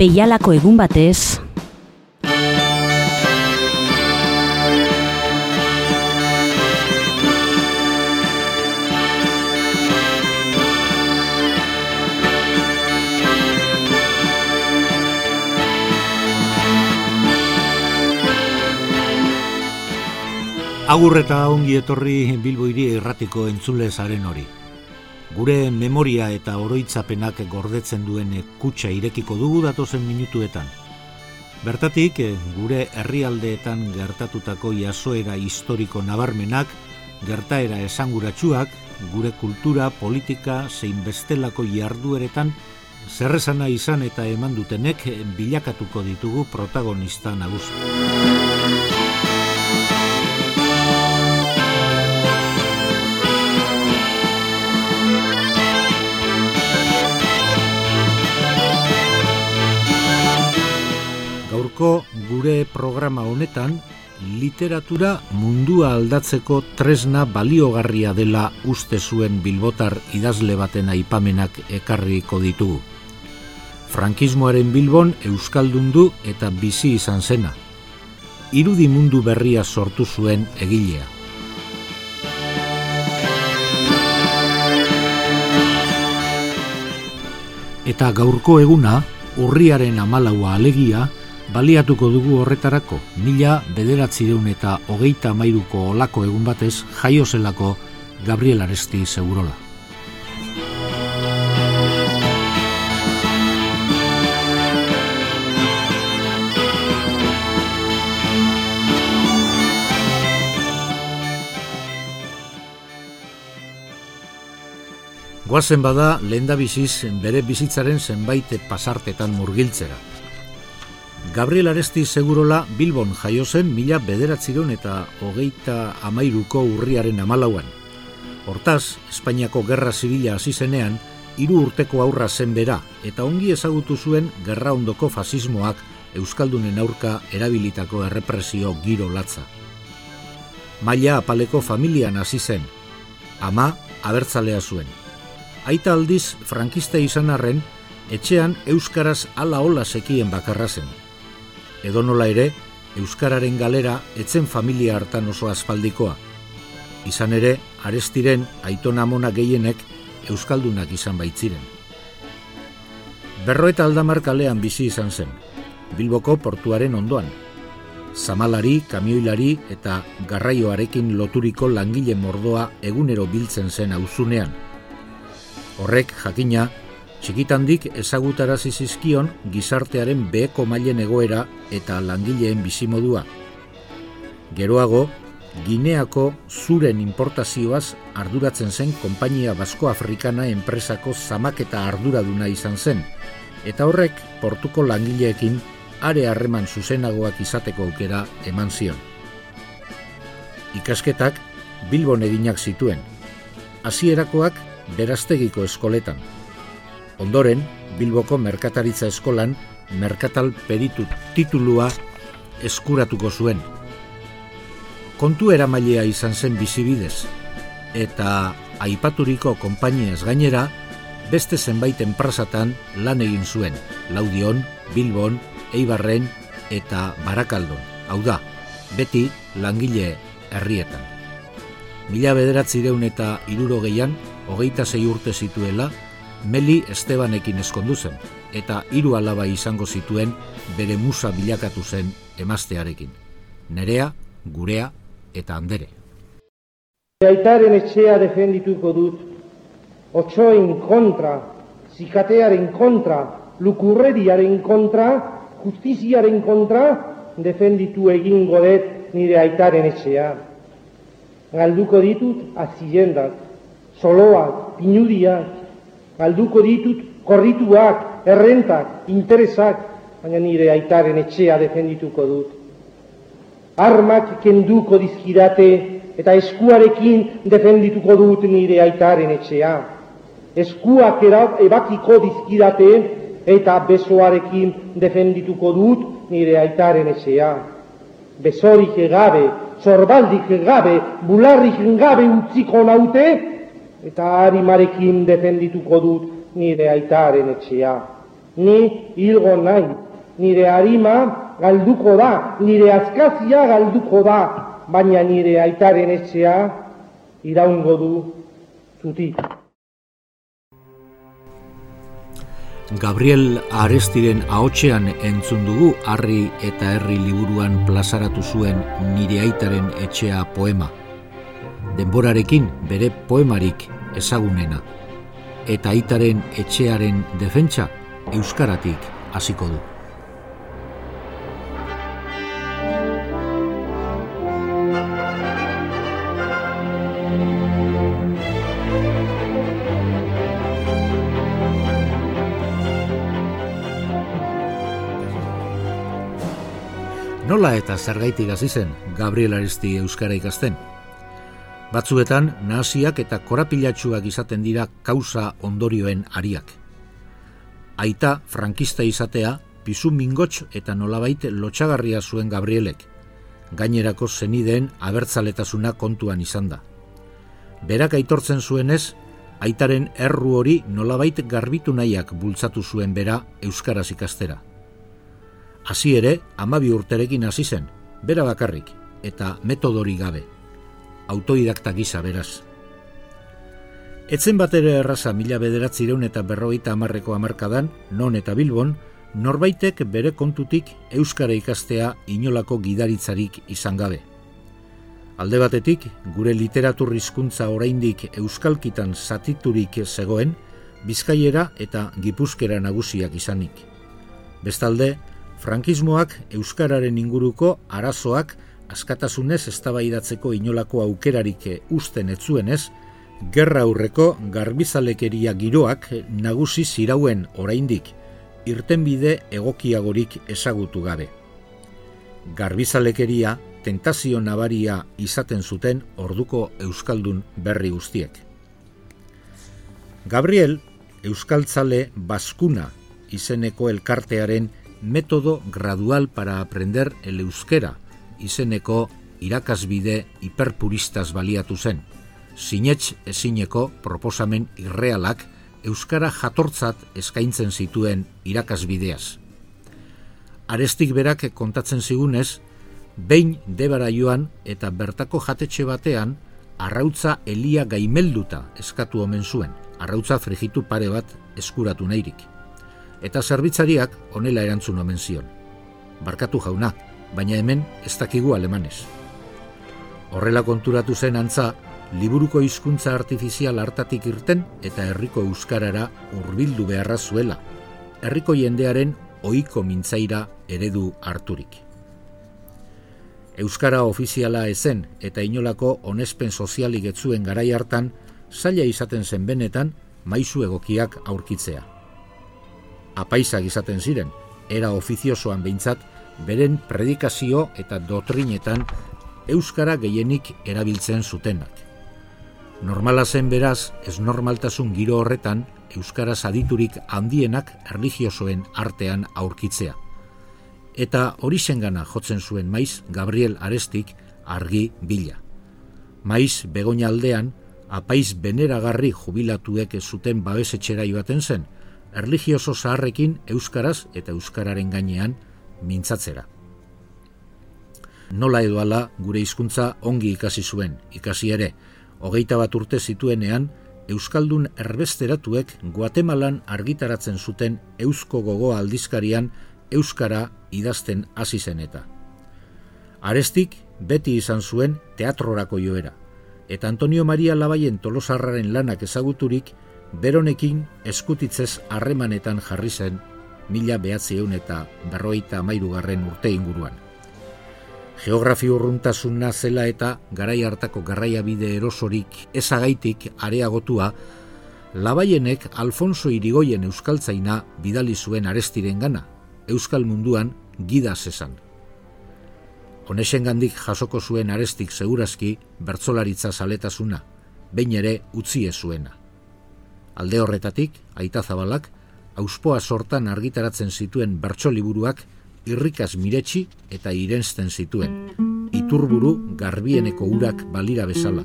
Beialako egun batez, Agur eta ongi etorri Bilbo hiri erratiko entzule zaren hori. Gure memoria eta oroitzapenak gordetzen duen kutsa irekiko dugu datozen minutuetan. Bertatik, gure herrialdeetan gertatutako jasoera historiko nabarmenak, gertaera esanguratsuak, gure kultura, politika, zein bestelako jardueretan, zerrezana izan eta eman dutenek bilakatuko ditugu protagonista nagusi. Gaurko gure programa honetan literatura mundua aldatzeko tresna baliogarria dela uste zuen bilbotar idazle baten aipamenak ekarriko ditugu. Frankismoaren bilbon euskaldundu eta bizi izan zena. Irudi mundu berria sortu zuen egilea. Eta gaurko eguna, urriaren amalaua alegia, baliatuko dugu horretarako, mila bederatzireun eta hogeita mairuko olako egun batez jaiozelako Gabriel Aresti segurola. Guazen bada, lehen da biziz, bere bizitzaren zenbait pasartetan murgiltzera. Gabriel Aresti segurola Bilbon jaio zen mila bederatziron eta hogeita amairuko urriaren amalauan. Hortaz, Espainiako Gerra Zibila hasi zenean, hiru urteko aurra zen bera eta ongi ezagutu zuen gerra ondoko fasismoak Euskaldunen aurka erabilitako errepresio giro latza. Maila apaleko familian hasi zen, ama abertzalea zuen. Aita aldiz, frankista izan arren, etxean Euskaraz ala hola sekien bakarra zen edonola ere, Euskararen galera etzen familia hartan oso aspaldikoa. Izan ere, arestiren aitona mona gehienek Euskaldunak izan baitziren. Berro eta aldamar kalean bizi izan zen, Bilboko portuaren ondoan. Zamalari, kamioilari eta garraioarekin loturiko langile mordoa egunero biltzen zen auzunean. Horrek, jakina, Txikitandik ezagutarazi zizkion gizartearen beheko mailen egoera eta langileen bizimodua. Geroago, Gineako zuren importazioaz arduratzen zen konpainia Basko-Afrikana enpresako zamaketa arduraduna izan zen, eta horrek portuko langileekin are harreman zuzenagoak izateko aukera eman zion. Ikasketak Bilbon eginak zituen, hasierakoak beraztegiko eskoletan, Ondoren, Bilboko Merkataritza Eskolan Merkatal Peritu titulua eskuratuko zuen. Kontu eramailea izan zen bizibidez, eta aipaturiko konpainiaz gainera, beste zenbait enprasatan lan egin zuen, Laudion, Bilbon, Eibarren eta Barakaldon, hau da, beti langile herrietan. Mila bederatzi deun eta iruro gehian, hogeita zei urte zituela, Meli Estebanekin eskondu zen, eta hiru alaba izango zituen bere musa bilakatu zen emaztearekin. Nerea, gurea eta andere. Aitaren etxea defendituko dut, otxoen kontra, zikatearen kontra, lukurreriaren kontra, justiziaren kontra, defenditu egin godet nire aitaren etxea. Galduko ditut aziendak, soloak, pinudiak, galduko ditut korrituak, errentak, interesak, baina nire aitaren etxea defendituko dut. Armak kenduko dizkidate eta eskuarekin defendituko dut nire aitaren etxea. Eskuak ebakiko dizkidate eta besoarekin defendituko dut nire aitaren etxea. Besorik egabe, zorbaldik egabe, bularrik gabe utziko naute, eta harimarekin defendituko dut nire aitaren etxea. ni hilgo nahi, nire harima galduko da, nire azkazia galduko da, baina nire aitaren etxea iraungo du zutik. Gabriel Arestiren ahotsean entzun dugu harri eta herri liburuan plazaratu zuen nire aitaren etxea poema. Denborarekin bere poemarik ezagunena. Eta aitaren etxearen defentsa euskaratik hasiko du. Nola eta zergaitik hasi zen Gabriel Aristi euskara ikasten? Batzuetan nahasiak eta korapilatsuak izaten dira kausa ondorioen ariak. Aita frankista izatea pisu mingotx eta nolabait lotxagarria zuen Gabrielek. Gainerako zenideen abertzaletasuna kontuan izan da. Berak aitortzen zuenez, aitaren erru hori nolabait garbitu nahiak bultzatu zuen bera euskaraz ikastera. Hasi ere, amabi urterekin hasi zen, bera bakarrik, eta metodori gabe. Autoidakta gisa beraz. Etzen bat ere erraza mila bederatzireun eta berroita amarreko amarkadan, non eta bilbon, norbaitek bere kontutik Euskara ikastea inolako gidaritzarik izan gabe. Alde batetik, gure literatur hizkuntza oraindik euskalkitan zatiturik zegoen, bizkaiera eta gipuzkera nagusiak izanik. Bestalde, Frankismoak euskararen inguruko arazoak askatasunez eztabaidatzeko inolako aukerarik usten etzuenez, gerra aurreko garbizalekeria giroak nagusi zirauen oraindik irtenbide egokiagorik ezagutu gabe. Garbizalekeria tentazio nabaria izaten zuten orduko euskaldun berri guztiek. Gabriel Euskaltzale Baskuna izeneko elkartearen Método gradual para aprender el euskera, izeneko irakasbide hiperpuristas baliatu zen. Sinets ezineko proposamen irrealak euskara jatortzat eskaintzen zituen irakasbideaz. Arestik berak kontatzen zigunez, behin debara joan eta bertako jatetxe batean arrautza elia gaimelduta eskatu omen zuen, arrautza frigitu pare bat eskuratu nahirik eta zerbitzariak onela erantzun omen zion. Barkatu jauna, baina hemen ez dakigu alemanez. Horrela konturatu zen antza, liburuko hizkuntza artifizial hartatik irten eta herriko euskarara hurbildu beharra zuela, herriko jendearen ohiko mintzaira eredu harturik. Euskara ofiziala ezen eta inolako onespen sozialik etzuen garai hartan, zaila izaten zen benetan, maizu egokiak aurkitzea apaisak izaten ziren, era ofiziosoan behintzat, beren predikazio eta dotrinetan euskara gehienik erabiltzen zutenak. Normala zen beraz, ez normaltasun giro horretan, euskara aditurik handienak erligiosoen artean aurkitzea. Eta hori gana jotzen zuen maiz Gabriel Arestik argi bila. Maiz begoina aldean, apaiz beneragarri jubilatuek zuten babesetxera joaten zen, erligioso zaharrekin euskaraz eta euskararen gainean mintzatzera. Nola edo ala gure hizkuntza ongi ikasi zuen, ikasi ere, hogeita bat urte zituenean, Euskaldun erbesteratuek Guatemalan argitaratzen zuten Eusko gogoa aldizkarian Euskara idazten hasi zen eta. Arestik beti izan zuen teatrorako joera, eta Antonio Maria Labaien tolosarraren lanak ezaguturik beronekin eskutitzez harremanetan jarri zen mila behatzieun eta berroita amairugarren urte inguruan. Geografi urruntasuna zela eta garai hartako garraiabide erosorik ezagaitik areagotua, labaienek Alfonso Irigoyen euskaltzaina bidali zuen arestiren gana, euskal munduan gida zesan. Honesen gandik jasoko zuen arestik segurazki bertzolaritza zaletasuna, behin ere utzi zuena. Alde horretatik, aita zabalak, auspoa sortan argitaratzen zituen bertso liburuak irrikaz miretsi eta irensten zituen. Iturburu garbieneko urak balira bezala.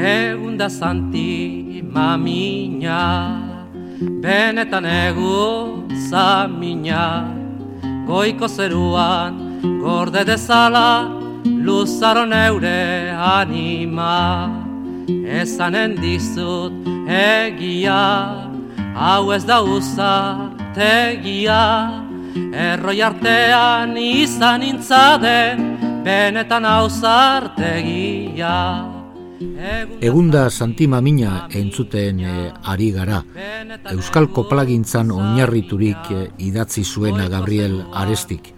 Egun da zanti mamina benetan egu zamina goiko zeruan gorde dezala luzaro neure anima ezanen dizut egia hau ez da uzategia erroi artean izan intzaden benetan hau zartegia Egunda Santima Mina entzuten e, ari gara. Euskal Koplagintzan oinarriturik e, idatzi zuena Gabriel Arestik.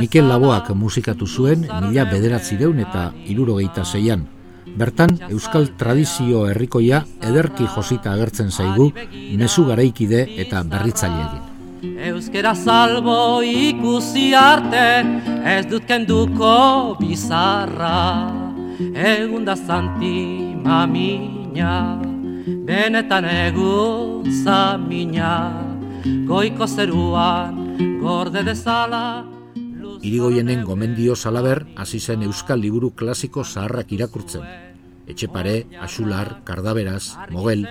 Mikel Laboak musikatu zuen mila bederatzi deun eta irurogeita zeian. Bertan, Euskal Tradizio Herrikoia ederki josita agertzen zaigu, mezu garaikide eta berritzaile egin. Euskera salbo ikusi arte, ez dut kenduko bizarra egun da zanti mamina, benetan egun zamina, goiko zeruan gorde dezala. Irigoienen gomendio salaber hasi zen euskal liburu klasiko zaharrak irakurtzen. Etxepare, Asular, Kardaberaz, Mogel,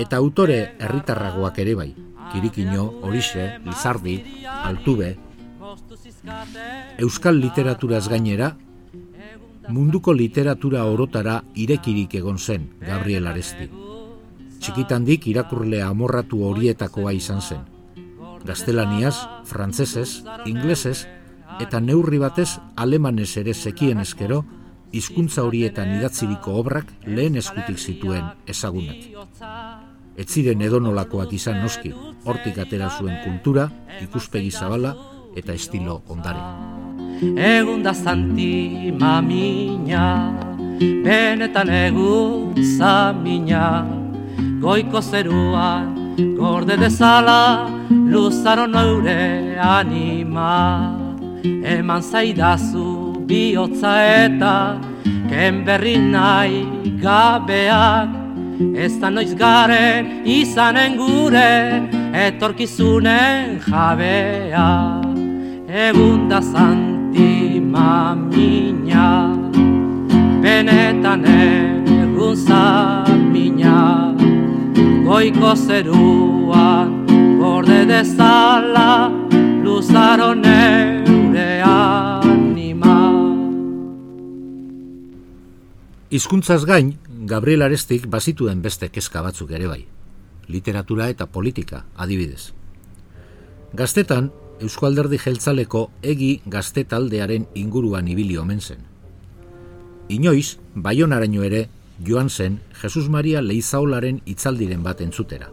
eta autore herritarragoak ere bai. Kirikino, Orixe, Lizardi, Altube. Euskal literaturaz gainera, munduko literatura orotara irekirik egon zen Gabriel Aresti. Txikitandik irakurle amorratu horietakoa izan zen. Gaztelaniaz, frantzesez, inglesez eta neurri batez alemanez ere zekien eskero, hizkuntza horietan idatziriko obrak lehen eskutik zituen ezagunak. Ez ziren edonolakoak izan noski, hortik atera zuen kultura, ikuspegi zabala eta estilo ondare egun da zanti mamina, benetan egun zamina, goiko zeruan, gorde dezala, luzaro noure anima. Eman zaidazu bihotza eta, ken berri nahi gabeak, ez da noiz garen izanen gure, etorkizunen jabea. Egun da zanti Benetan egun mina Goiko zerua Borde dezala Luzaro neure Hizkuntzaz gain, Gabriel Arestik bazituen beste kezka batzuk ere bai. Literatura eta politika, adibidez. Gaztetan, Eusko Alderdi Jeltzaleko egi gazte taldearen inguruan ibili omen zen. Inoiz, baionaraino ere, joan zen Jesus Maria Leizaolaren itzaldiren bat entzutera.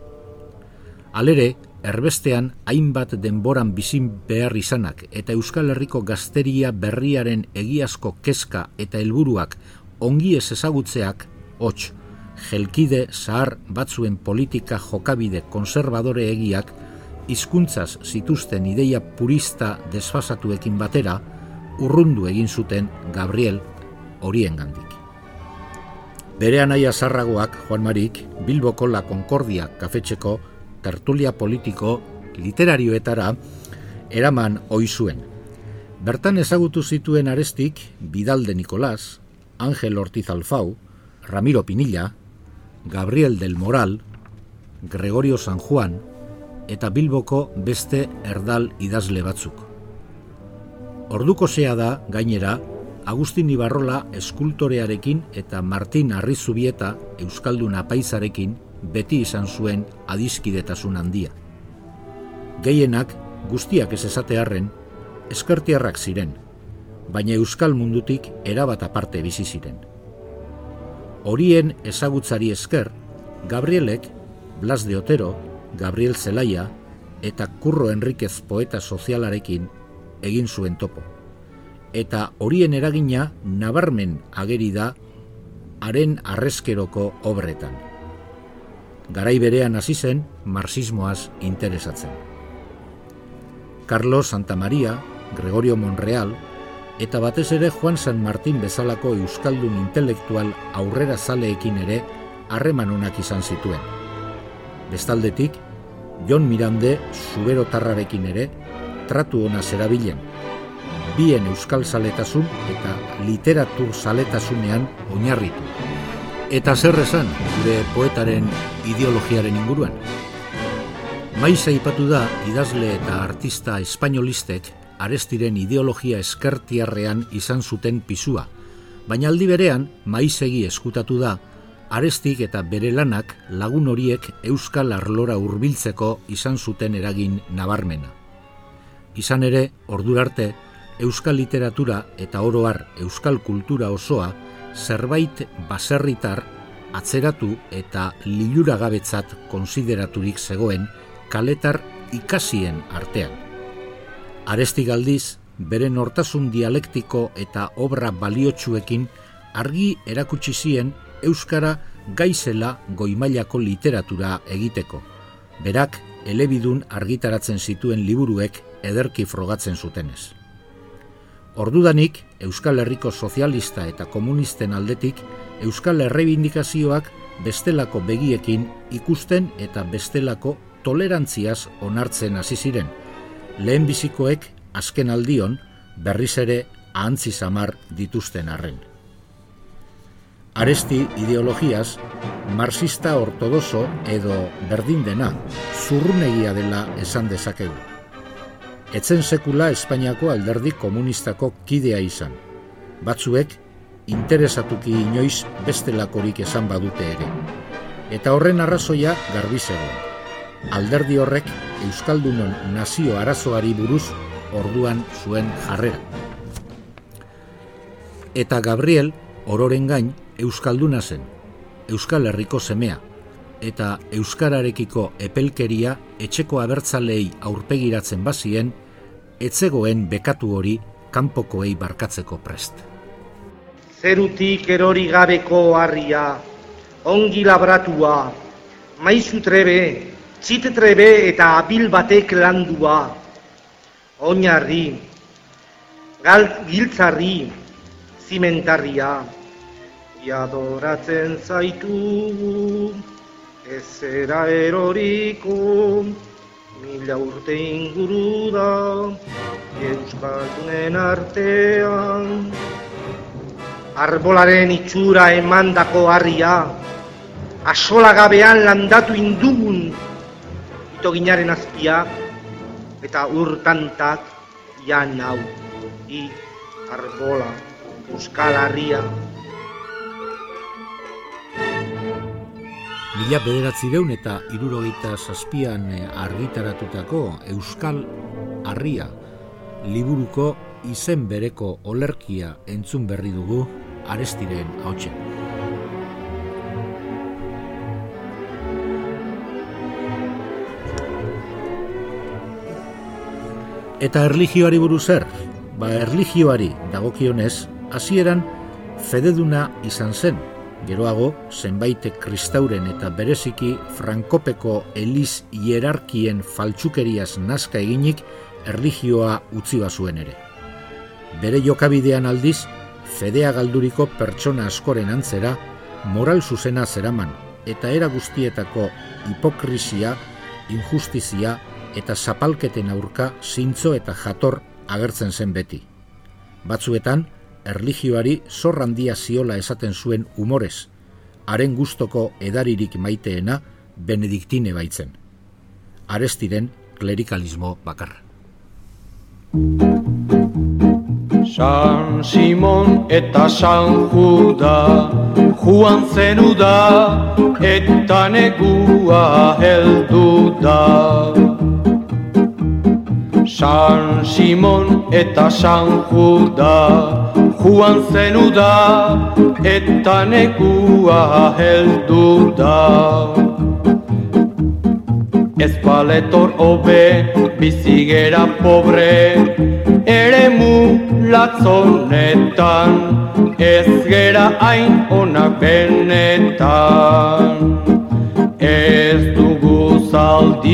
Alere, erbestean hainbat denboran bizin behar izanak eta Euskal Herriko gazteria berriaren egiazko kezka eta helburuak ongi ez ezagutzeak, hots, jelkide zahar batzuen politika jokabide konservadore egiak hizkuntzaz zituzten ideia purista desfasatuekin batera, urrundu egin zuten Gabriel horien gandik. Bere anaia zarragoak, Juan Marik, Bilboko La Concordia kafetxeko tertulia politiko literarioetara eraman ohi zuen. Bertan ezagutu zituen arestik Bidalde Nicolás, Ángel Ortiz Alfau, Ramiro Pinilla, Gabriel del Moral, Gregorio San Juan, eta Bilboko beste erdal idazle batzuk. Orduko zea da, gainera, Agustin Ibarrola eskultorearekin eta Martin Arrizubieta Euskaldun apaizarekin beti izan zuen adizkidetasun handia. Gehienak, guztiak ez esatearren, eskertiarrak ziren, baina Euskal mundutik erabat aparte bizi ziren. Horien ezagutzari esker, Gabrielek, Blas de Otero, Gabriel Zelaia eta Kurro Enriquez poeta sozialarekin egin zuen topo. Eta horien eragina nabarmen ageri da haren arrezkeroko obretan. Garai berean hasi zen marxismoaz interesatzen. Carlos Santa Maria, Gregorio Monreal eta batez ere Juan San Martín bezalako euskaldun intelektual aurrera zaleekin ere harreman onak izan zituen. Bestaldetik, Jon Mirande zubero tarrarekin ere tratu ona zerabilen. Bien euskal saletasun eta literatur saletasunean oinarritu. Eta zer esan gure poetaren ideologiaren inguruan? Maiz aipatu da idazle eta artista espainolistek arestiren ideologia eskertiarrean izan zuten pisua, baina aldi berean maizegi eskutatu da arestik eta bere lanak lagun horiek euskal arlora hurbiltzeko izan zuten eragin nabarmena. Izan ere, ordurarte, euskal literatura eta oroar euskal kultura osoa zerbait baserritar atzeratu eta liluragabetzat konsideraturik zegoen kaletar ikasien artean. Aresti galdiz, bere nortasun dialektiko eta obra baliotsuekin argi erakutsi zien euskara gaizela goimailako literatura egiteko. Berak elebidun argitaratzen zituen liburuek ederki frogatzen zutenez. Ordudanik, Euskal Herriko sozialista eta komunisten aldetik, Euskal Herrebindikazioak bestelako begiekin ikusten eta bestelako tolerantziaz onartzen hasi ziren, lehen bizikoek azken aldion berriz ere ahantzi samar dituzten arren. Aresti ideologiaz, marxista ortodoso edo berdin dena, zurrunegia dela esan dezakegu. Etzen sekula Espainiako alderdi komunistako kidea izan. Batzuek, interesatuki inoiz bestelakorik esan badute ere. Eta horren arrazoia garbi zegoen alderdi horrek Euskaldunon nazio arazoari buruz orduan zuen jarrera. Eta Gabriel ororen gain Euskalduna zen, Euskal Herriko semea, eta Euskararekiko epelkeria etxeko abertzalei aurpegiratzen bazien, etzegoen bekatu hori kanpokoei barkatzeko prest. Zerutik erori gabeko harria, ongi labratua, maizu trebe, txitetrebe eta abil batek landua, oinarri, gal, giltzarri, zimentarria, iadoratzen zaitu, ezera eroriko, mila urte inguru da, euskaldunen artean, arbolaren itxura emandako harria, asolagabean landatu indugun, itoginaren azpia eta urtantak jan hau i arbola euskal harria. Mila bederatzi deun eta irurogeita zazpian eh, argitaratutako Euskal Harria liburuko izen bereko olerkia entzun berri dugu arestiren hautsen. Eta erligioari buruz zer? Ba, erligioari dagokionez, hasieran fededuna izan zen. Geroago, zenbait kristauren eta bereziki frankopeko eliz hierarkien faltsukeriaz nazka eginik erligioa utzi zuen ere. Bere jokabidean aldiz, fedea galduriko pertsona askoren antzera, moral zuzena zeraman, eta era guztietako hipokrizia, injustizia eta zapalketen aurka zintzo eta jator agertzen zen beti. Batzuetan, erligioari zorrandia ziola esaten zuen umorez, haren gustoko edaririk maiteena benediktine baitzen. Arestiren klerikalismo bakarra. San Simon eta San Juda Juan zenu da eta negua heldu da San Simon eta San Juda Juan zenu da eta nekua heldu da. Ez paletor obe bizigera pobre Ere mu latzonetan Ez gera hain onak benetan. Ez dugu zaldidik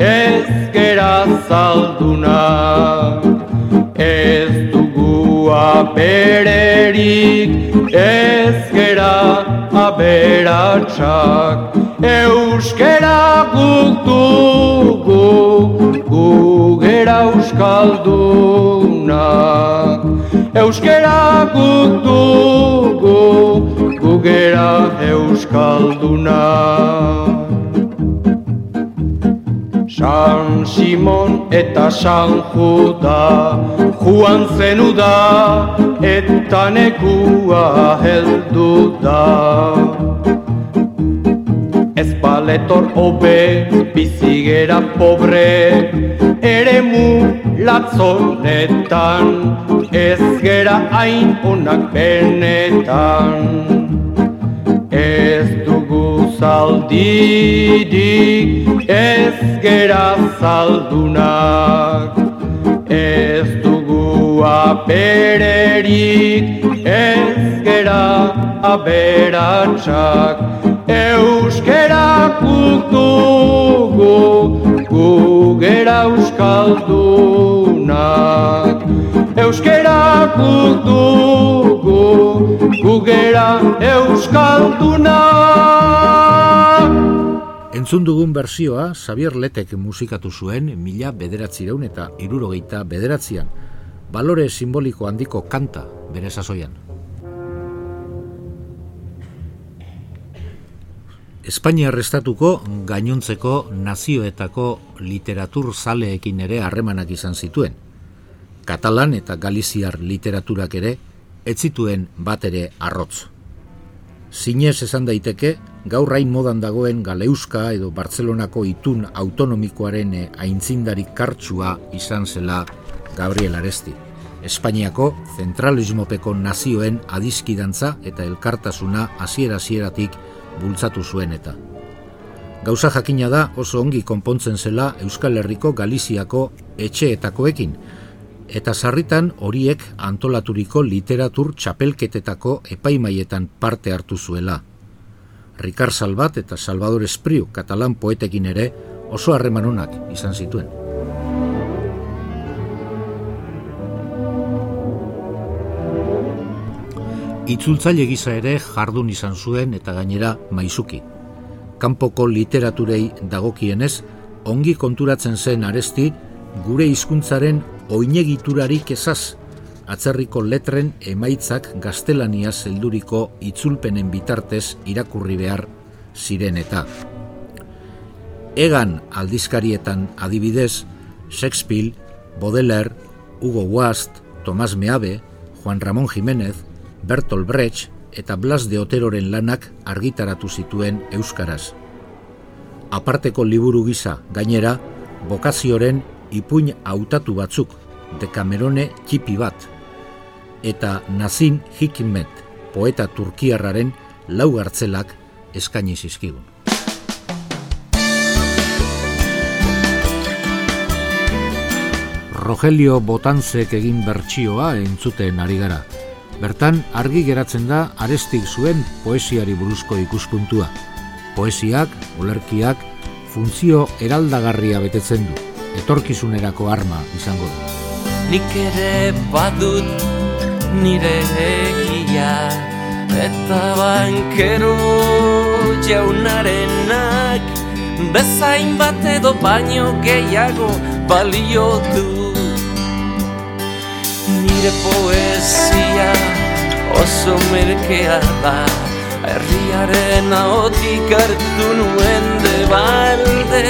Ez gera zalduna. Ez dugu abererik Ez gera aberatsak. Euskera guk dugu Gu gera euskalduna. Euskera guk dugu Gu gera euskalduna. San Simon eta San Juda Juan zenu da eta nekua heldu da. Ez paletor obe bizigera pobre Ere mu latzonetan. Ez gera hain onak benetan zaldidik ez gera zaldunak Ez dugu apererik ez gera aberatsak. Euskera dugu gu gera euskaldunak Euskera dugu gu gera euskaldunak Entzun dugun bersioa Xavier Letek musikatu zuen mila bederatzireun eta irurogeita bederatzian. Balore simboliko handiko kanta bere sasoian. Espainia arrestatuko gainontzeko nazioetako literatur zaleekin ere harremanak izan zituen. Katalan eta Galiziar literaturak ere ez zituen bat ere arrotz. Zinez esan daiteke, gaur hain modan dagoen Galeuska edo Bartzelonako itun autonomikoaren eh, aintzindarik kartsua izan zela Gabriel Aresti. Espainiako zentralismopeko nazioen adiskidantza eta elkartasuna hasiera-hasieratik bultzatu zuen eta. Gauza jakina da oso ongi konpontzen zela Euskal Herriko Galiziako etxeetakoekin, eta sarritan horiek antolaturiko literatur txapelketetako epaimaietan parte hartu zuela. Ricard Salvat eta Salvador Espriu katalan poetekin ere oso harremanunak izan zituen. Itzultzaile gisa ere jardun izan zuen eta gainera maizuki. Kanpoko literaturei dagokienez, ongi konturatzen zen aresti gure hizkuntzaren oinegiturarik ezaz, atzerriko letren emaitzak gaztelania zelduriko itzulpenen bitartez irakurri behar ziren eta. Egan aldizkarietan adibidez, Shakespeare, Baudelaire, Hugo Wast, Tomás Meabe, Juan Ramón Jiménez, Bertolt Brecht eta Blas de Oteroren lanak argitaratu zituen euskaraz. Aparteko liburu gisa gainera, bokazioren ipuin hautatu batzuk, dekamerone txipi bat, eta Nazin Hikmet, poeta turkiarraren lau gartzelak eskaini zizkigun. Rogelio Botanzek egin bertsioa entzuten ari gara. Bertan argi geratzen da arestik zuen poesiari buruzko ikuspuntua. Poesiak, olerkiak, funtzio eraldagarria betetzen du, etorkizunerako arma izango du. Nik ere badut nire egia. Eta bankero jaunarenak Bezain bat edo baino gehiago balio du. Nire poesia oso merkea da Herriaren ahotik hartu nuen de balde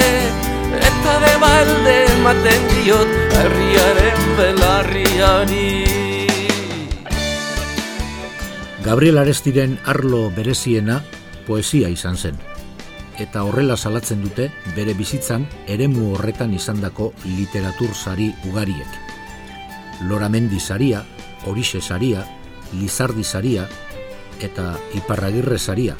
Eta de balde ematen diot herriaren belarriari Gabriel Arestiren arlo bereziena poesia izan zen. Eta horrela salatzen dute bere bizitzan eremu horretan izandako literatur sari ugariek. Loramendi saria, Horixe saria, Lizardi saria eta Iparragirre saria.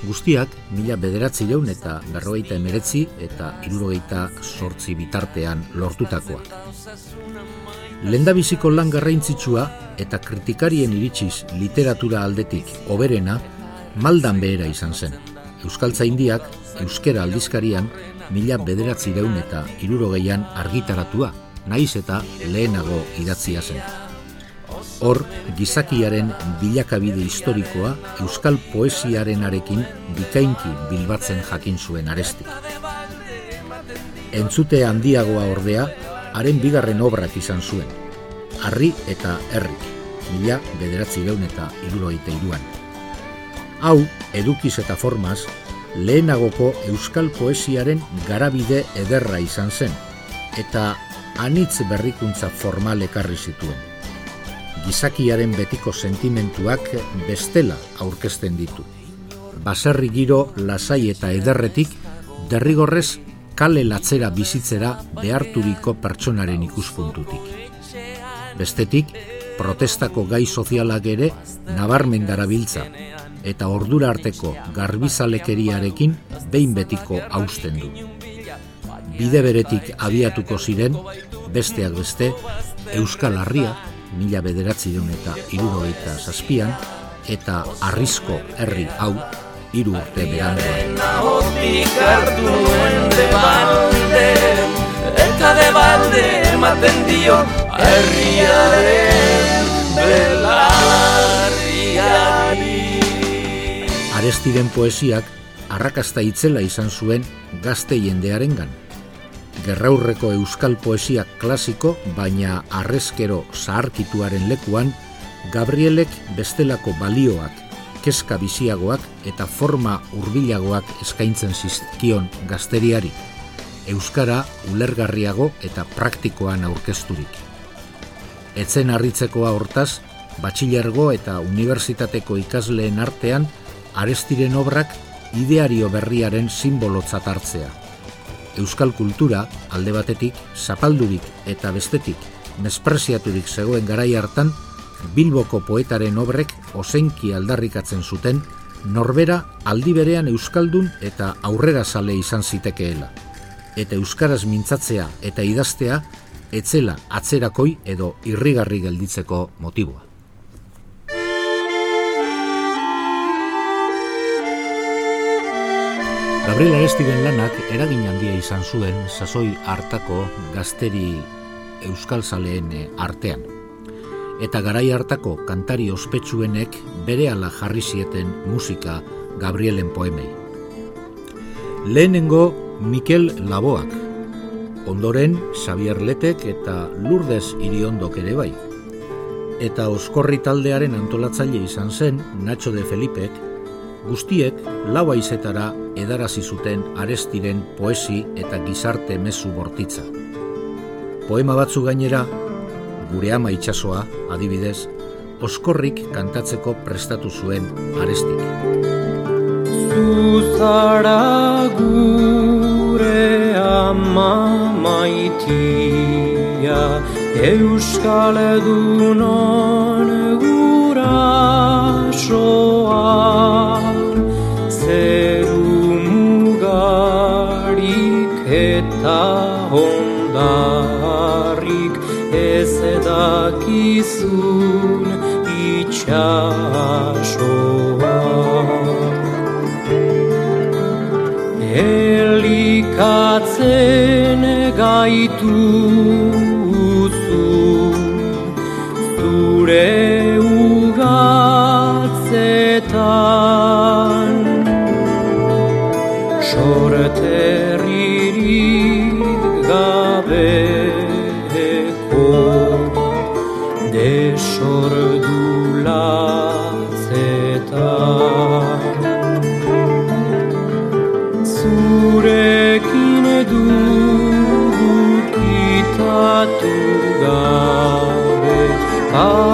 Guztiak mila bederatzi jaun eta berrogeita emeretzi eta irurogeita sortzi bitartean lortutakoa. Lendabiziko lan garraintzitsua eta kritikarien iritsiz literatura aldetik oberena maldan behera izan zen. Euskaltza indiak Euskera aldizkarian mila bederatzi deun eta irurogeian argitaratua, naiz eta lehenago idatzia zen. Hor, gizakiaren bilakabide historikoa Euskal poesiaren arekin bikainki bilbatzen jakin zuen arestik. Entzute handiagoa ordea, haren bigarren obrak izan zuen, Arri eta Herrik, mila bederatzi deun eta irurogeita iruan. Hau, edukiz eta formaz, lehenagoko euskal poesiaren garabide ederra izan zen, eta anitz berrikuntza formal ekarri zituen. Gizakiaren betiko sentimentuak bestela aurkezten ditu. Baserri giro lasai eta ederretik derrigorrez kale latzera bizitzera beharturiko pertsonaren ikuspuntutik. Bestetik, protestako gai sozialak ere nabarmen darabiltza eta ordura arteko garbizalekeriarekin behin betiko hausten du. Bide beretik abiatuko ziren, besteak beste, Euskal Harria, mila bederatzi eta irurogeita zazpian, eta arrizko herri hau, hiru urte beranduan. Eta de balde ematen dio herriaren Arestiren poesiak arrakasta itzela izan zuen gazte jendearengan. Gerraurreko euskal poesia klasiko, baina arrezkero zaharkituaren lekuan, Gabrielek bestelako balioak, keska biziagoak eta forma hurbilagoak eskaintzen zizkion gazteriari. Euskara ulergarriago eta praktikoan aurkezturik. Etzen harritzekoa hortaz, batxilergo eta unibertsitateko ikasleen artean arestiren obrak ideario berriaren simbolotzat hartzea. Euskal kultura alde batetik, zapaldurik eta bestetik, mespreziaturik zegoen garai hartan, Bilboko poetaren obrek osenki aldarrikatzen zuten, norbera aldi berean Euskaldun eta aurrera sale izan zitekeela. Eta Euskaraz mintzatzea eta idaztea, etzela atzerakoi edo irrigarri gelditzeko motiboa. Gabriel Arestiren lanak eragin handia izan zuen sasoi hartako gazteri euskal zaleen artean. Eta garai hartako kantari ospetsuenek bere ala jarri zieten musika Gabrielen poemei. Lehenengo Mikel Laboak, ondoren Xavier Letek eta Lourdes Iriondok ere bai. Eta oskorri taldearen antolatzaile izan zen Nacho de Felipek, guztiek lau aizetara edarazi zuten arestiren poesi eta gizarte mezu bortitza. Poema batzu gainera, gure ama itsasoa, adibidez, oskorrik kantatzeko prestatu zuen arestik. Zuzara gure ama maitia, Euskal Edunon gura soa, eta hondarrik ez edakizun itxasoa. Elikatzen gaitu Oh.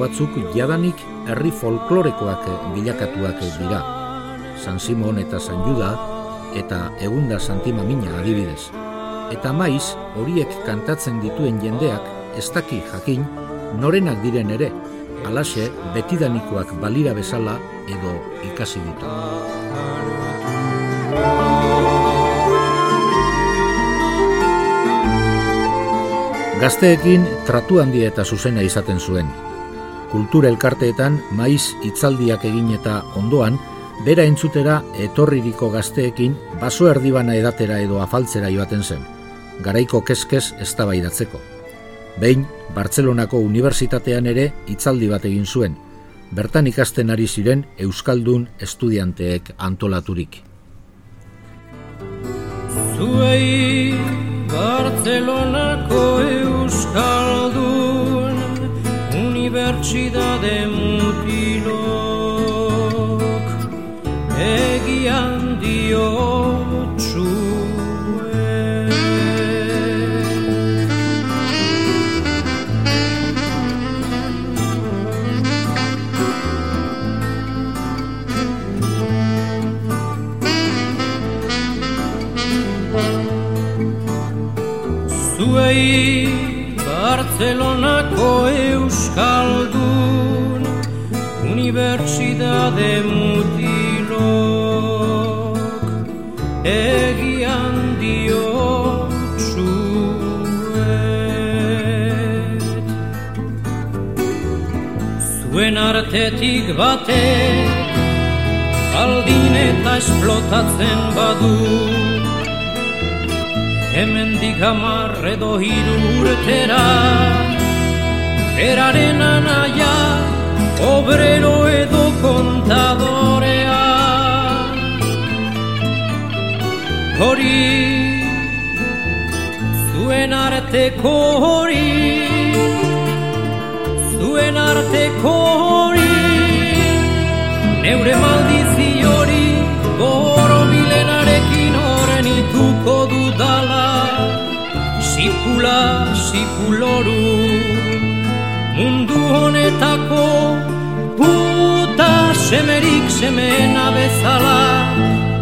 Batzuk jadanik herri folklorekoak bilakatuak dira. San Simon eta San Juda eta Egunda Santima Mina adibidez. Eta maiz, horiek kantatzen dituen jendeak ez daki jakin norenak diren ere, alaxe betidanikoak balira bezala edo ikasi ditu. Gazteekin tratu handia eta zuzena izaten zuen. Kultura elkarteetan maiz hitzaldiak egin eta ondoan, bera entzutera etorririko gazteekin baso erdibana edatera edo afaltzera joaten zen garaiko keskez eztabaidatzeko. Behin, Bartzelonako Unibertsitatean ere hitzaldi bat egin zuen, bertan ikasten ari ziren Euskaldun estudianteek antolaturik. Zuei Bartzelonako Euskaldun Unibertsitate mutilok artetik bate Aldin eta esplotatzen badu. Hemen digamar edo hiru urtera Eraren anaia, obrero edo kontadorea. Hori, zuen arteko hori Zuen arteko hori Neure maldizi hori, goro bilenarekin horren ituko dudala. Sipula, sipuloru Mundu honetako Puta semerik semena bezala.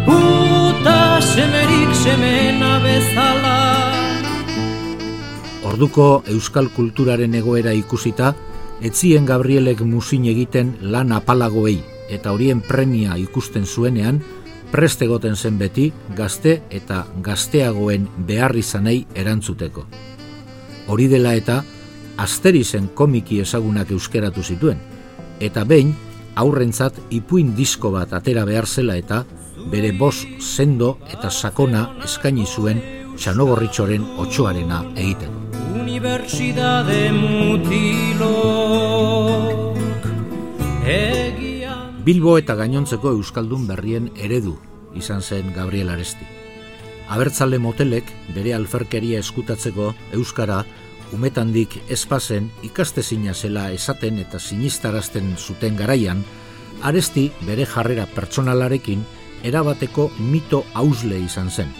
Puta semerik semena bezala. Orduko euskal kulturaren egoera ikusita, etzien Gabrielek musin egiten lan apalagoei eta horien premia ikusten zuenean, prest egoten zen beti gazte eta gazteagoen behar izanei erantzuteko. Hori dela eta asterizen komiki ezagunak euskeratu zituen, eta behin aurrentzat ipuin disko bat atera behar zela eta bere bos sendo eta sakona eskaini zuen txanogorritxoren otxoarena egiten. Unibertsidade mutilok Bilbo eta gainontzeko Euskaldun berrien eredu izan zen Gabriel Aresti. Abertzale motelek bere alferkeria eskutatzeko Euskara umetandik espazen ikastezina zela esaten eta sinistarazten zuten garaian, Aresti bere jarrera pertsonalarekin erabateko mito hausle izan zen.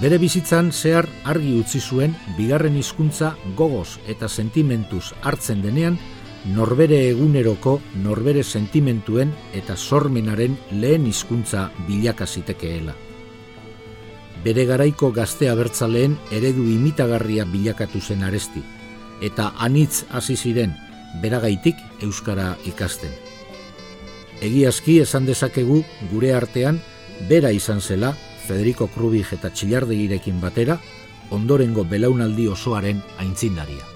Bere bizitzan zehar argi utzi zuen bigarren hizkuntza gogoz eta sentimentuz hartzen denean norbere eguneroko norbere sentimentuen eta sormenaren lehen hizkuntza bilaka zitekeela. Bere garaiko gaztea bertzaleen eredu imitagarria bilakatu zen aresti, eta anitz hasi ziren beragaitik euskara ikasten. Egiazki esan dezakegu gure artean bera izan zela Federico Krubig eta Txillardegirekin batera ondorengo belaunaldi osoaren aintzindaria.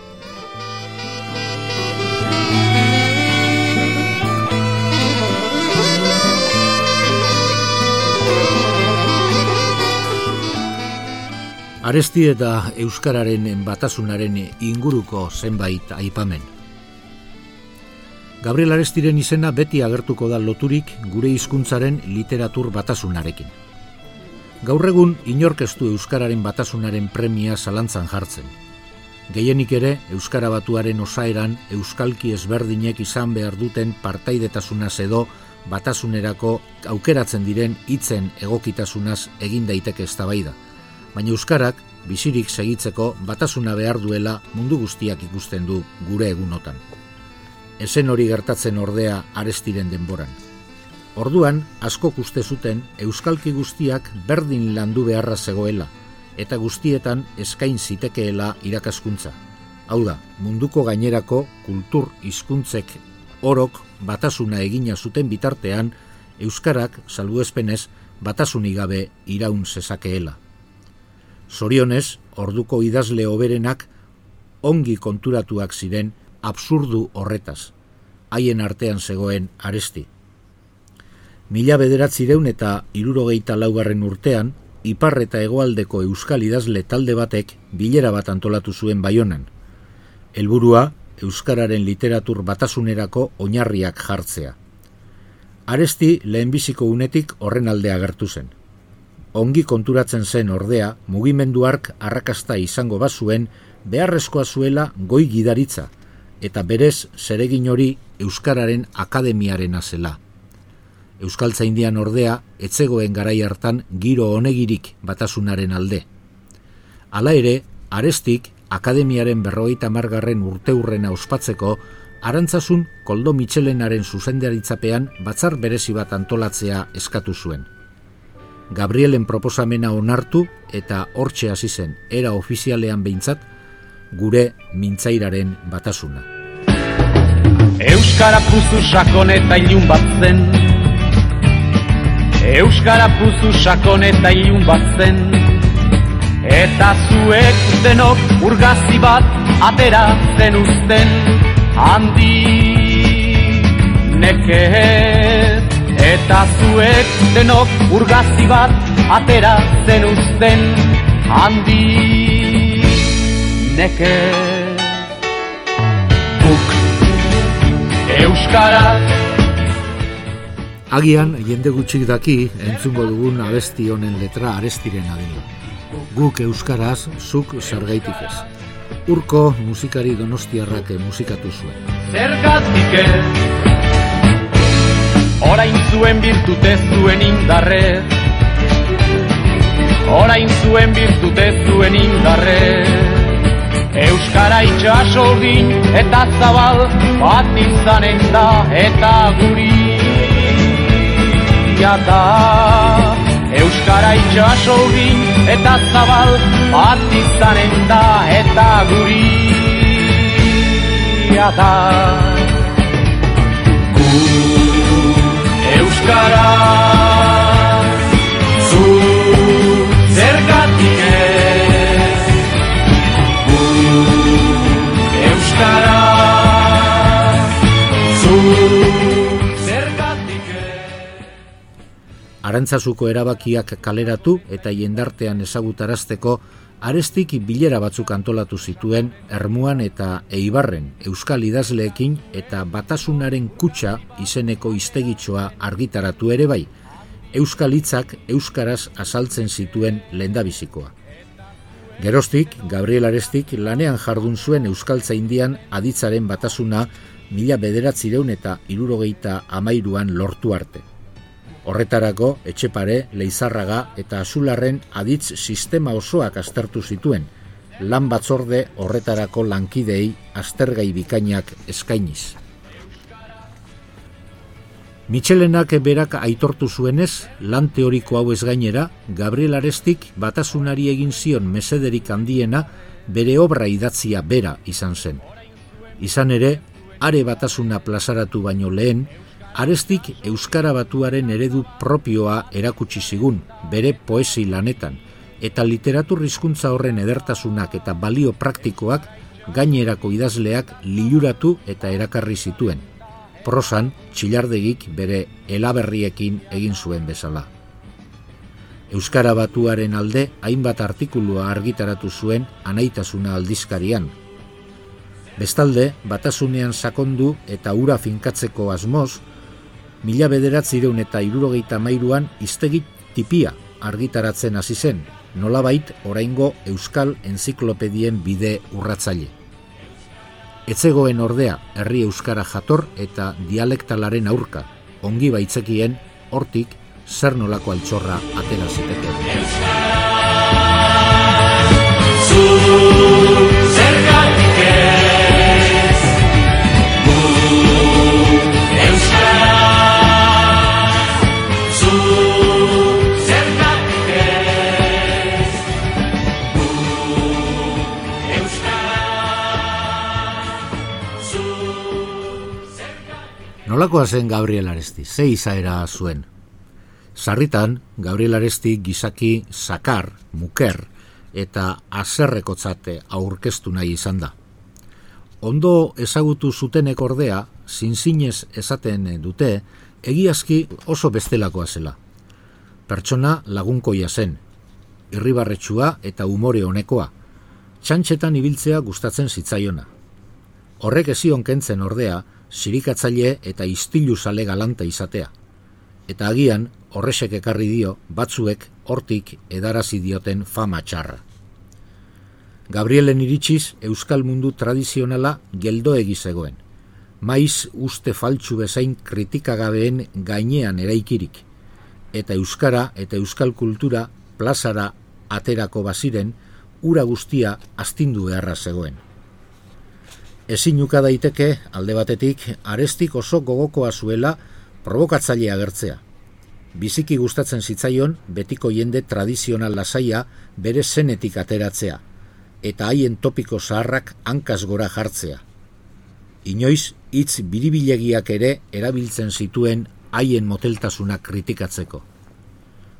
Aresti eta Euskararen batasunaren inguruko zenbait aipamen. Gabriel Arestiren izena beti agertuko da loturik gure hizkuntzaren literatur batasunarekin. Gaur egun inorkestu Euskararen batasunaren premia zalantzan jartzen. Gehienik ere, Euskara batuaren osaeran Euskalki ezberdinek izan behar duten partaidetasunaz edo batasunerako aukeratzen diren hitzen egokitasunaz egin daiteke eztabaida baina euskarak bizirik segitzeko batasuna behar duela mundu guztiak ikusten du gure egunotan. esen hori gertatzen ordea arestiren denboran. Orduan, asko uste zuten euskalki guztiak berdin landu beharra zegoela, eta guztietan eskain zitekeela irakaskuntza. Hau da, munduko gainerako kultur hizkuntzek orok batasuna egina zuten bitartean, euskarak salbuespenez batasunik gabe iraun zezakeela. Zorionez, orduko idazle oberenak ongi konturatuak ziren absurdu horretaz, haien artean zegoen aresti. Mila bederatzireun eta irurogeita laugarren urtean, ipar eta hegoaldeko euskal idazle talde batek bilera bat antolatu zuen baionan. Helburua euskararen literatur batasunerako oinarriak jartzea. Aresti lehenbiziko unetik horren aldea gertu zen. Ongi konturatzen zen ordea, mugimenduark arrakasta izango bazuen beharrezkoa zuela goi gidaritza, eta berez zeregin hori Euskararen Akademiaren azela. Euskaltza indian ordea, etzegoen garai hartan giro honegirik batasunaren alde. Hala ere, arestik Akademiaren berrogeita margarren urte hurrena ospatzeko, arantzasun koldo mitxelenaren zuzendaritzapean batzar berezi bat antolatzea eskatu zuen. Gabrielen proposamena onartu eta hortxe hasi zen era ofizialean behintzat gure mintzairaren batasuna. Euskara puzu sakon eta ilun bat zen. Euskara puzu sakon eta ilun bat zen. Eta zuek denok urgazi bat atera zen uzten. Handi nekez Eta zuek denok urgazi bat atera zen uzten Handi neke Buk Euskara Agian, jende gutxik daki, entzungo dugun abesti honen letra arestiren adela. Guk Euskaraz, zuk zergaitik ez. Urko musikari donostiarrak musikatu zuen. Zergatik ez Orain zuen birtute zuen indarrez Orain zuen birtute zuen indarrez Euskara itxaso urdin eta zabal bat izanen da eta guri. Da Euskara itxaso urdin eta zabal bat izanen da eta guri. Da. Euskara ficará. Arantzazuko erabakiak kaleratu eta jendartean ezagutarazteko arestik bilera batzuk antolatu zituen Ermuan eta Eibarren Euskal idazleekin eta Batasunaren kutsa izeneko iztegitxoa argitaratu ere bai, Euskal hitzak Euskaraz azaltzen zituen lehendabizikoa. Gerostik, Gabriel Arestik lanean jardun zuen Euskaltza Indian aditzaren batasuna mila bederatzireun eta irurogeita amairuan lortu arte. Horretarako, etxepare, leizarraga eta azularren aditz sistema osoak aztertu zituen, lan batzorde horretarako lankidei aztergai bikainak eskainiz. Mitxelenak berak aitortu zuenez, lan teoriko hau ez gainera, Gabriel Arestik batasunari egin zion mesederik handiena bere obra idatzia bera izan zen. Izan ere, are batasuna plazaratu baino lehen, Arestik Euskara batuaren eredu propioa erakutsi zigun, bere poesi lanetan, eta literatur hizkuntza horren edertasunak eta balio praktikoak gainerako idazleak liluratu eta erakarri zituen. Prosan, txilardegik bere elaberriekin egin zuen bezala. Euskara batuaren alde hainbat artikulua argitaratu zuen anaitasuna aldizkarian. Bestalde, batasunean sakondu eta ura finkatzeko asmoz, mila bederatzireun eta irurogeita mairuan iztegit tipia argitaratzen hasi zen, nolabait oraingo Euskal Enziklopedien bide urratzaile. Etzegoen ordea herri euskara jator eta dialektalaren aurka, ongi baitzekien hortik zer nolako altxorra atera ziteke. Zergatik Nolakoa zen Gabriel Aresti, ze izaera zuen. Sarritan, Gabriel Aresti gizaki sakar, muker eta azerrekotzate aurkeztu nahi izan da. Ondo ezagutu zutenek ordea, zinzinez esaten dute, egiazki oso bestelakoa zela. Pertsona lagunkoia zen, irribarretxua eta umore honekoa, txantxetan ibiltzea gustatzen zitzaiona. Horrek ezion kentzen ordea, sirikatzaile eta istilu sale galanta izatea. Eta agian, horresek ekarri dio, batzuek hortik edarazi dioten fama txarra. Gabrielen iritsiz, euskal mundu tradizionala geldo egizegoen. Maiz uste faltsu bezain kritikagabeen gainean eraikirik. Eta euskara eta euskal kultura plazara aterako baziren, ura guztia astindu beharra zegoen. Ezin uka daiteke, alde batetik, arestik oso gogokoa zuela provokatzailea gertzea. Biziki gustatzen zitzaion betiko jende tradizional lasaia bere zenetik ateratzea, eta haien topiko zaharrak hankaz gora jartzea. Inoiz, hitz biribilegiak ere erabiltzen zituen haien moteltasuna kritikatzeko.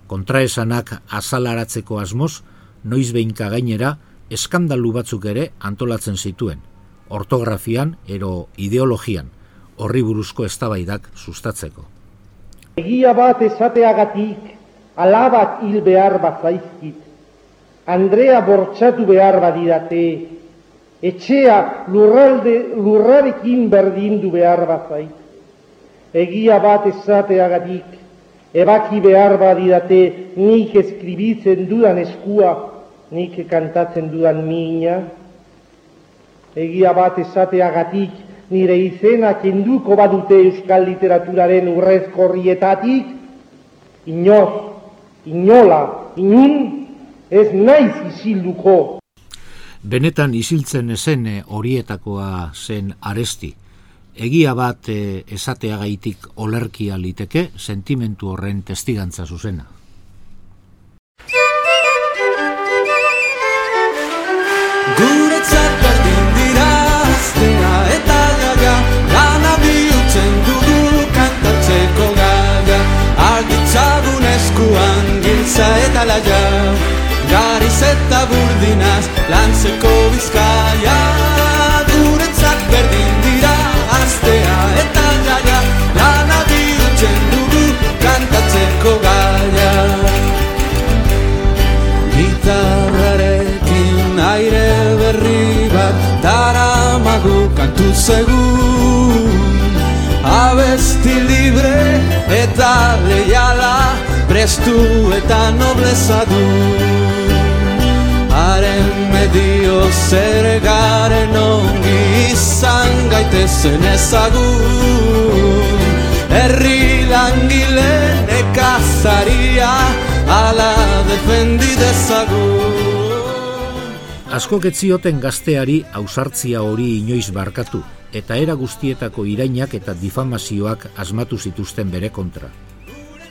Kontraesanak azalaratzeko asmoz, noiz behinka gainera, eskandalu batzuk ere antolatzen zituen, ortografian ero ideologian, horri buruzko eztabaidak sustatzeko. Egia bat esateagatik, alabak hil behar bat zaizkit, Andrea bortxatu behar badidate, etxea lurralde, lurrarekin berdindu behar bat zait. Egia bat esateagatik, ebaki behar badidate, nik eskribitzen dudan eskua, nik kantatzen dudan mina, egia bat esateagatik nire izena kenduko badute euskal literaturaren urrezkorrietatik, inoz, inola, inun, ez naiz isilduko. Benetan isiltzen ezen horietakoa zen aresti. Egia bat e, esateagaitik olerkia liteke sentimentu horren testigantza zuzena. Guretzat eskuan giltza eta laia Gariz eta burdinaz lantzeko bizkaia. Guretzat berdin dira aztea eta gaga Lana bihurtzen dugu kantatzeko gaia. Gitarrarekin aire berri bat Dara magu kantu segun Abesti libre eta leiala Prestu eta nobleza du. Haren medio zer garen ongi izan gaitezen ezagun. Herri langile nekazaria ala defendi dezagun. Asko getzioten gazteari ausartzia hori inoiz barkatu, eta era guztietako irainak eta difamazioak asmatu zituzten bere kontra.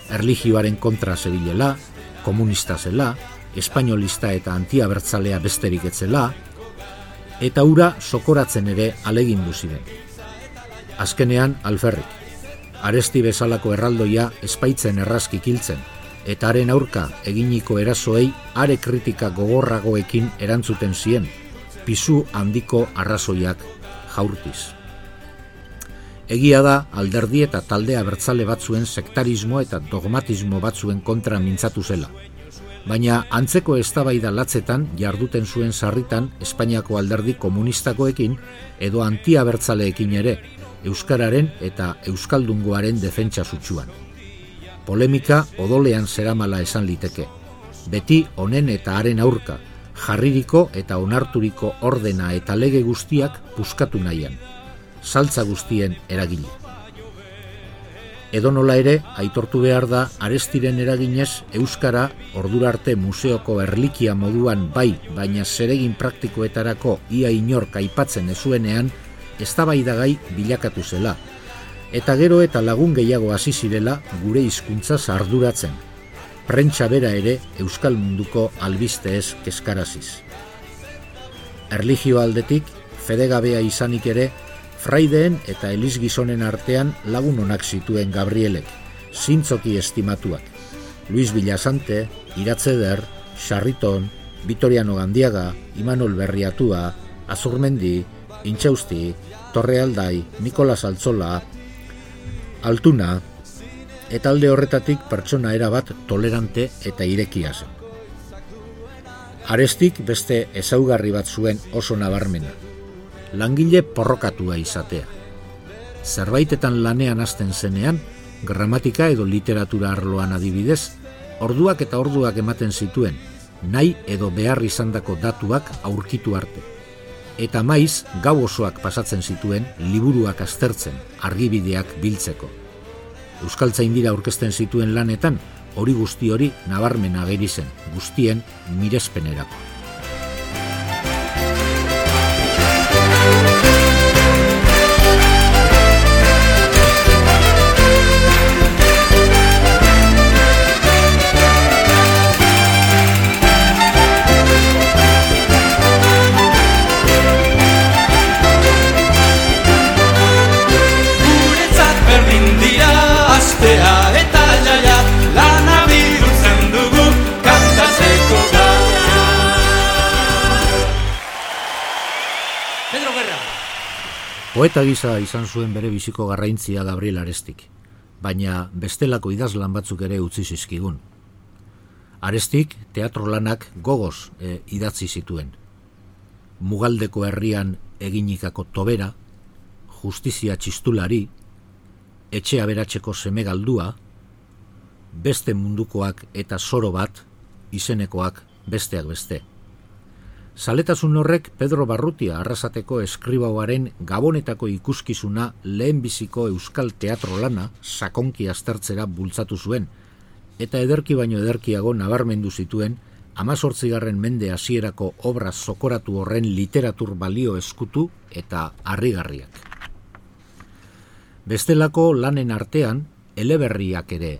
Erligioaren kontra zebilela, komunista zela, espainolista eta antiabertzalea besterik etzela, eta ura sokoratzen ere alegindu ziren. Azkenean alferrik, aresti bezalako erraldoia espaitzen errazkik hiltzen, eta haren aurka eginiko erasoei are kritika gogorragoekin erantzuten zien, pisu handiko arrazoiak jaurtiz. Egia da alderdi eta talde abertzale batzuen sektarismo eta dogmatismo batzuen kontra mintzatu zela. Baina antzeko eztabaida latzetan jarduten zuen sarritan Espainiako alderdi komunistakoekin edo antiabertzaleekin ere, Euskararen eta Euskaldungoaren defentsa sutsuan polemika odolean zeramala esan liteke. Beti honen eta haren aurka, jarririko eta onarturiko ordena eta lege guztiak puskatu nahian, saltza guztien eragile. Edo nola ere, aitortu behar da, arestiren eraginez, Euskara ordurarte museoko erlikia moduan bai, baina zeregin praktikoetarako ia inork aipatzen ezuenean, eztabaidagai bilakatu zela, eta gero eta lagun gehiago hasi zirela gure hizkuntza sarduratzen. Prentsa bera ere euskal munduko albisteez keskaraziz. Erligio aldetik, fedegabea izanik ere, Fraideen eta Elis gizonen artean lagun onak zituen Gabrielek, zintzoki estimatuak. Luis Villasante, Iratzeder, Sarriton, Vitoriano Gandiaga, Imanol Berriatua, Azurmendi, Intxausti, Torre Aldai, Nikolas Altzola, Altuna, eta alde horretatik pertsona erabat tolerante eta irekia zen. Arestik beste ezaugarri bat zuen oso nabarmena. Langile porrokatua izatea. Zerbaitetan lanean hasten zenean, gramatika edo literatura arloan adibidez, orduak eta orduak ematen zituen, nahi edo behar izandako datuak aurkitu arte. Eta maiz, gau osoak pasatzen zituen, liburuak aztertzen, argibideak biltzeko. Euskaltzain dira aurkezten zituen lanetan, hori guzti hori nabarmen ageri zen, guztien mirespenerako. Poeta gisa izan zuen bere biziko garraintzia Gabriel Arestik, baina bestelako idazlan batzuk ere utzi zizkigun. Arestik teatro lanak gogoz e, idatzi zituen. Mugaldeko herrian eginikako tobera, justizia txistulari, etxe aberatzeko seme galdua, beste mundukoak eta soro bat, izenekoak besteak beste. Zaletasun horrek Pedro Barrutia arrasateko eskribauaren gabonetako ikuskizuna lehenbiziko euskal teatro lana sakonki aztertzera bultzatu zuen, eta ederki baino ederkiago nabarmendu zituen amazortzigarren mende hasierako obra zokoratu horren literatur balio eskutu eta harrigarriak. Bestelako lanen artean, eleberriak ere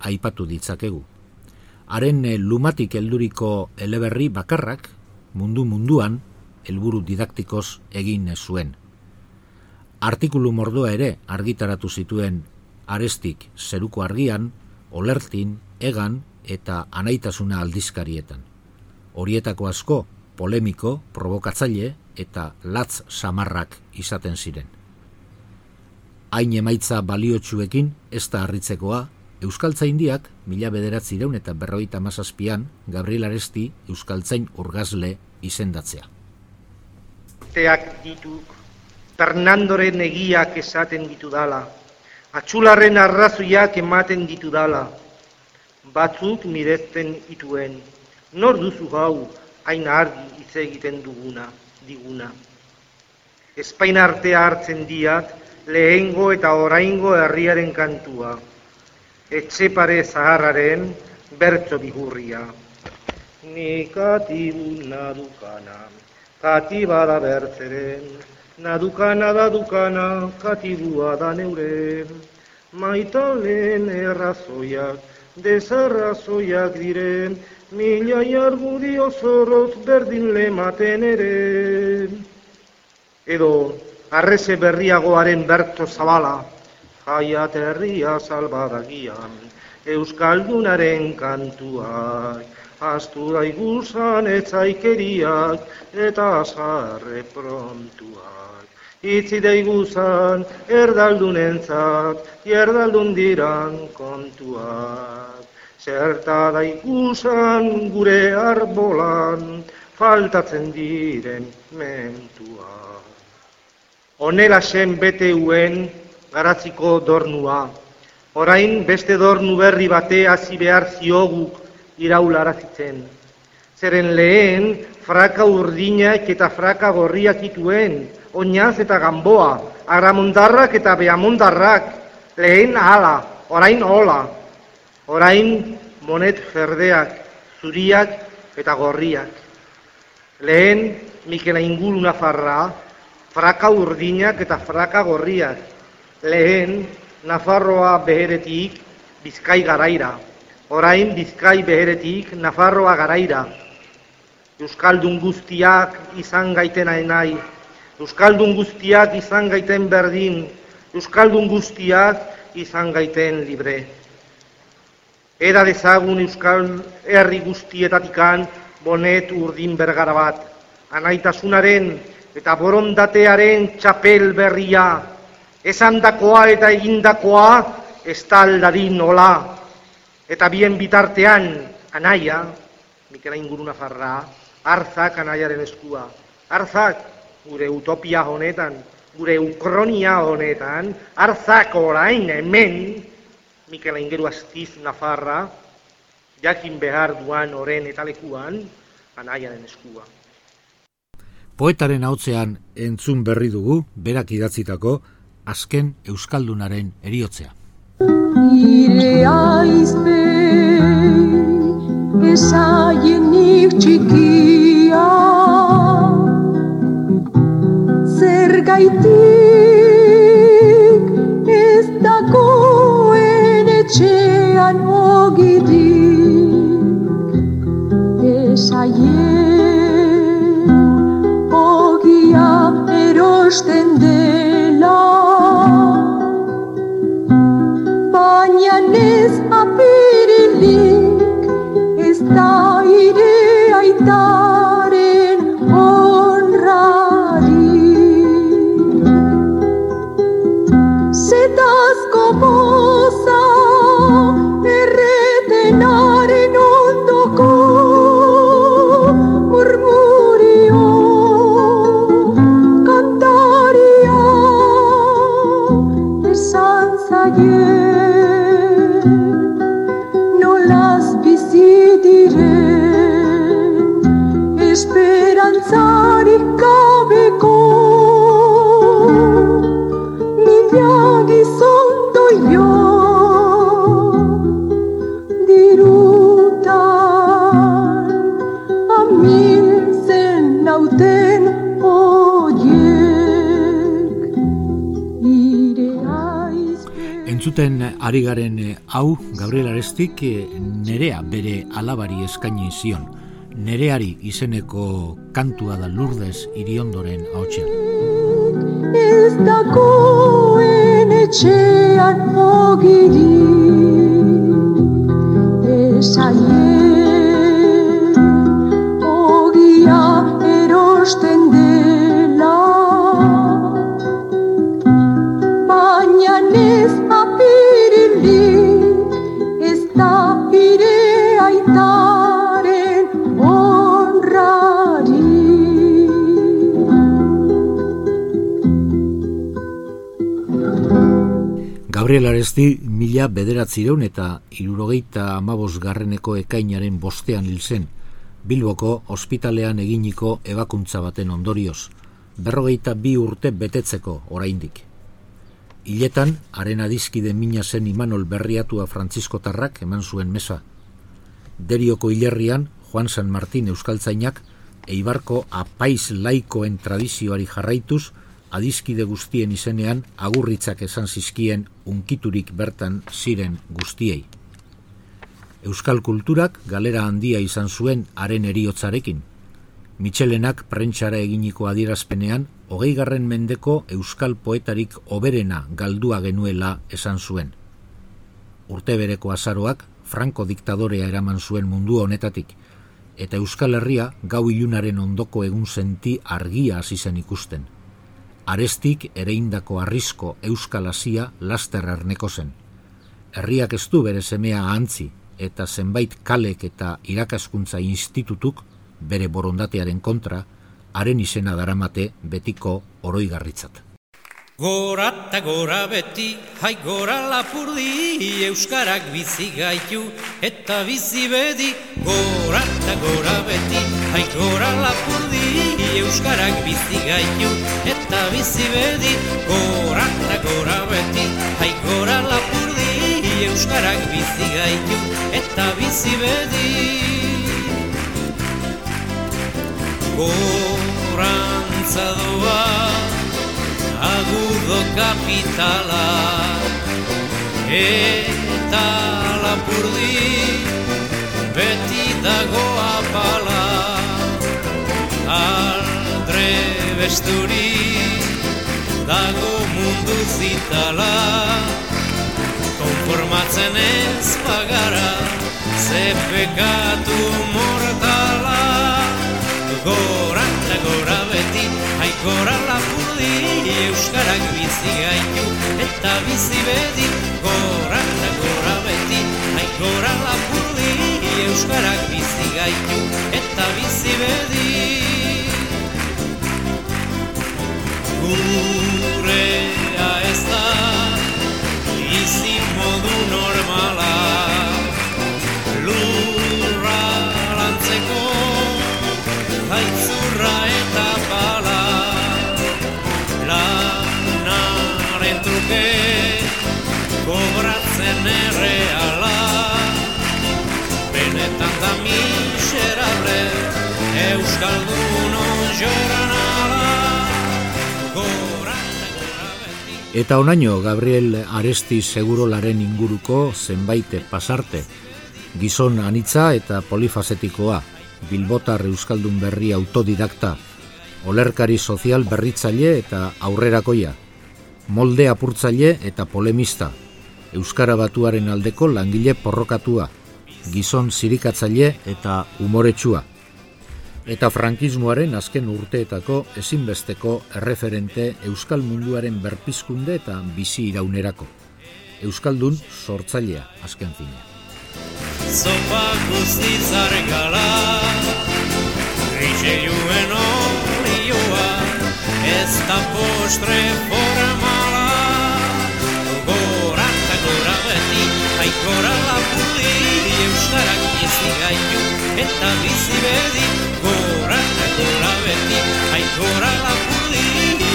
aipatu ditzakegu. Haren lumatik helduriko eleberri bakarrak, mundu munduan helburu didaktikoz egin zuen. Artikulu mordoa ere argitaratu zituen arestik zeruko argian, olertin, egan eta anaitasuna aldizkarietan. Horietako asko polemiko, provokatzaile eta latz samarrak izaten ziren. Hain emaitza baliotsuekin ez da harritzekoa Euskaltzain diak, mila bederatzireun eta berroita mazazpian, Gabriel Aresti Euskaltzain urgazle izendatzea. Teak dituk, Fernandoren egiak esaten ditu dala, atxularren arrazoiak ematen ditu dala, batzuk miretzen ituen, nor duzu hau, hain argi hitz egiten duguna, diguna. Espain artea hartzen diat, lehengo eta oraingo herriaren kantua, etxe pare zaharraren bertso bihurria. Ni katibu nadukana, katiba da bertzeren, nadukana da dukana, katibua da neure. Maitalen errazoiak, desarrazoiak diren, mila argudio zoroz berdin lematen ere. Edo, arreze berriagoaren bertso zabala, jaiat herria salbadagian, Euskaldunaren kantuak, astu daiguzan etzaikeriak eta azarre prontuak. Itzi daiguzan erdaldunentzat, erdaldun diran kontuak. Zerta daiguzan gure arbolan, faltatzen diren mentuak. Honela zen bete uen garatziko dornua. Orain beste dornu berri bate hasi behar zioguk iraularazitzen. Zeren lehen fraka urdinak eta fraka gorriak ituen, oinaz eta gamboa, agramondarrak eta beamondarrak, lehen ala, orain hola, orain monet ferdeak, zuriak eta gorriak. Lehen Mikela inguru nafarra, fraka urdinak eta fraka gorriak, lehen Nafarroa beheretik Bizkai garaira, orain Bizkai beheretik Nafarroa garaira. Euskaldun guztiak izan gaitena nahi, Euskaldun guztiak izan gaiten berdin, Euskaldun guztiak izan gaiten libre. Era dezagun Euskal Herri guztietatikan bonet urdin bergara bat, anaitasunaren eta borondatearen txapel berria, esandakoa eta egindakoa ez taldadin nola, eta bien bitartean anaia, Mikela inguruna farra, arzak anaiaren eskua, arzak gure utopia honetan, gure ukronia honetan, arzak orain hemen, Mikela ingeru astiz nafarra, jakin behar duan oren eta lekuan, anaiaren eskua. Poetaren hautzean entzun berri dugu, berak idatzitako, azken Euskaldunaren eriotzea. Ire aizpe, esaienik txikia, zer gaitik Entzuten ari garen eh, hau, Gabriel Arestik eh, nerea bere alabari eskaini zion. Nereari izeneko kantua da Lourdes iriondoren hautsean. ez dagoen etxean ogiri Aresti mila bederatzireun eta irurogeita amabos garreneko ekainaren bostean hil zen, Bilboko ospitalean eginiko ebakuntza baten ondorioz, berrogeita bi urte betetzeko oraindik. Hiletan, haren adizkide mina zen Imanol berriatua Frantziskotarrak eman zuen mesa. Derioko hilerrian, Juan San Martin Euskaltzainak, Eibarko apaiz laikoen tradizioari jarraituz, adizkide guztien izenean agurritzak esan zizkien unkiturik bertan ziren guztiei. Euskal kulturak galera handia izan zuen haren eriotzarekin. Mitxelenak prentsara eginiko adierazpenean, hogei garren mendeko euskal poetarik oberena galdua genuela esan zuen. Urte bereko azaroak, Franco diktadorea eraman zuen mundu honetatik, eta Euskal Herria gau ilunaren ondoko egun senti argia hasi zen ikusten. Arestik ereindako arrisko Euskal Asia laster erneko zen. Herriak ez du bere semea ahantzi, eta zenbait kalek eta irakaskuntza institutuk bere borondatearen kontra, haren izena daramate betiko oroigarritzat. Gora eta gora beti, hai gora lapurdi, Euskarak bizi gaitu eta bizi bedi. Gora eta gora beti, hai gora lapurdi, Euskarak bizi gaitu eta bizi bedi. Gora eta gora beti, hai gora lapurdi, Euskarak bizi gaitu eta bizi bedi. Gorantza doa, agudo kapitala eta lapurdi beti dago apala aldre besturi dago mundu zitala. Konformatzen ez pagara ze pekatu mortala. Gora eta gora beti, haikora lapurdi Euskarak bizi gaitu eta bizi bedi Gora eta gora beti, haikora lapurdi Euskarak bizi gaitu eta bizi bedi gurea ez da izi modu normala. Lurra lantzeko haitzurra eta bala lanaren truke kobratzen erreala. Benetan da miserable Euskaldun on Eta onaino Gabriel Aresti segurolaren inguruko zenbait pasarte. Gizon anitza eta polifazetikoa, Bilbotar Euskaldun berri autodidakta, olerkari sozial berritzaile eta aurrerakoia, molde apurtzaile eta polemista, Euskara batuaren aldeko langile porrokatua, gizon zirikatzaile eta umoretsua eta frankismoaren azken urteetako ezinbesteko erreferente euskal munduaren berpizkunde eta bizi iraunerako. Euskaldun sortzailea azken fina. Zopa guztitzar gala, Rizeiuen olioa, ez da postre formala, gora eta gora beti, haikora lapuli, euskarak bizi gaitu, eta bizi bedi, gora beti Aikora lapurdi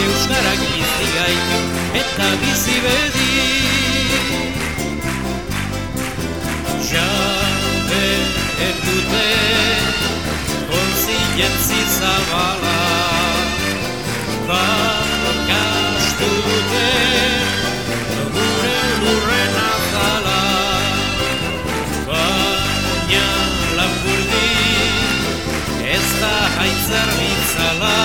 Euskarak bizi gaitu Eta bizi bedi Jabe erdute Onzi jentzi zabala Bakastute haitzer bitzala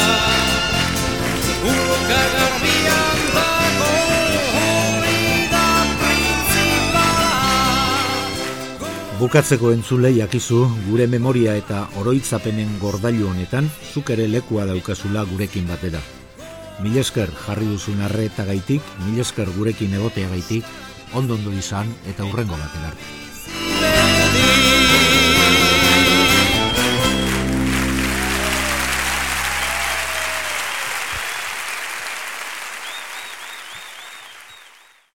Urka garbian dago hori da Bukatzeko entzule jakizu gure memoria eta oroitzapenen gordailu honetan zuk ere lekua daukazula gurekin batera. Milesker jarri duzun arre eta gaitik, milesker gurekin egotea gaitik, ondondo izan eta hurrengo baten arte.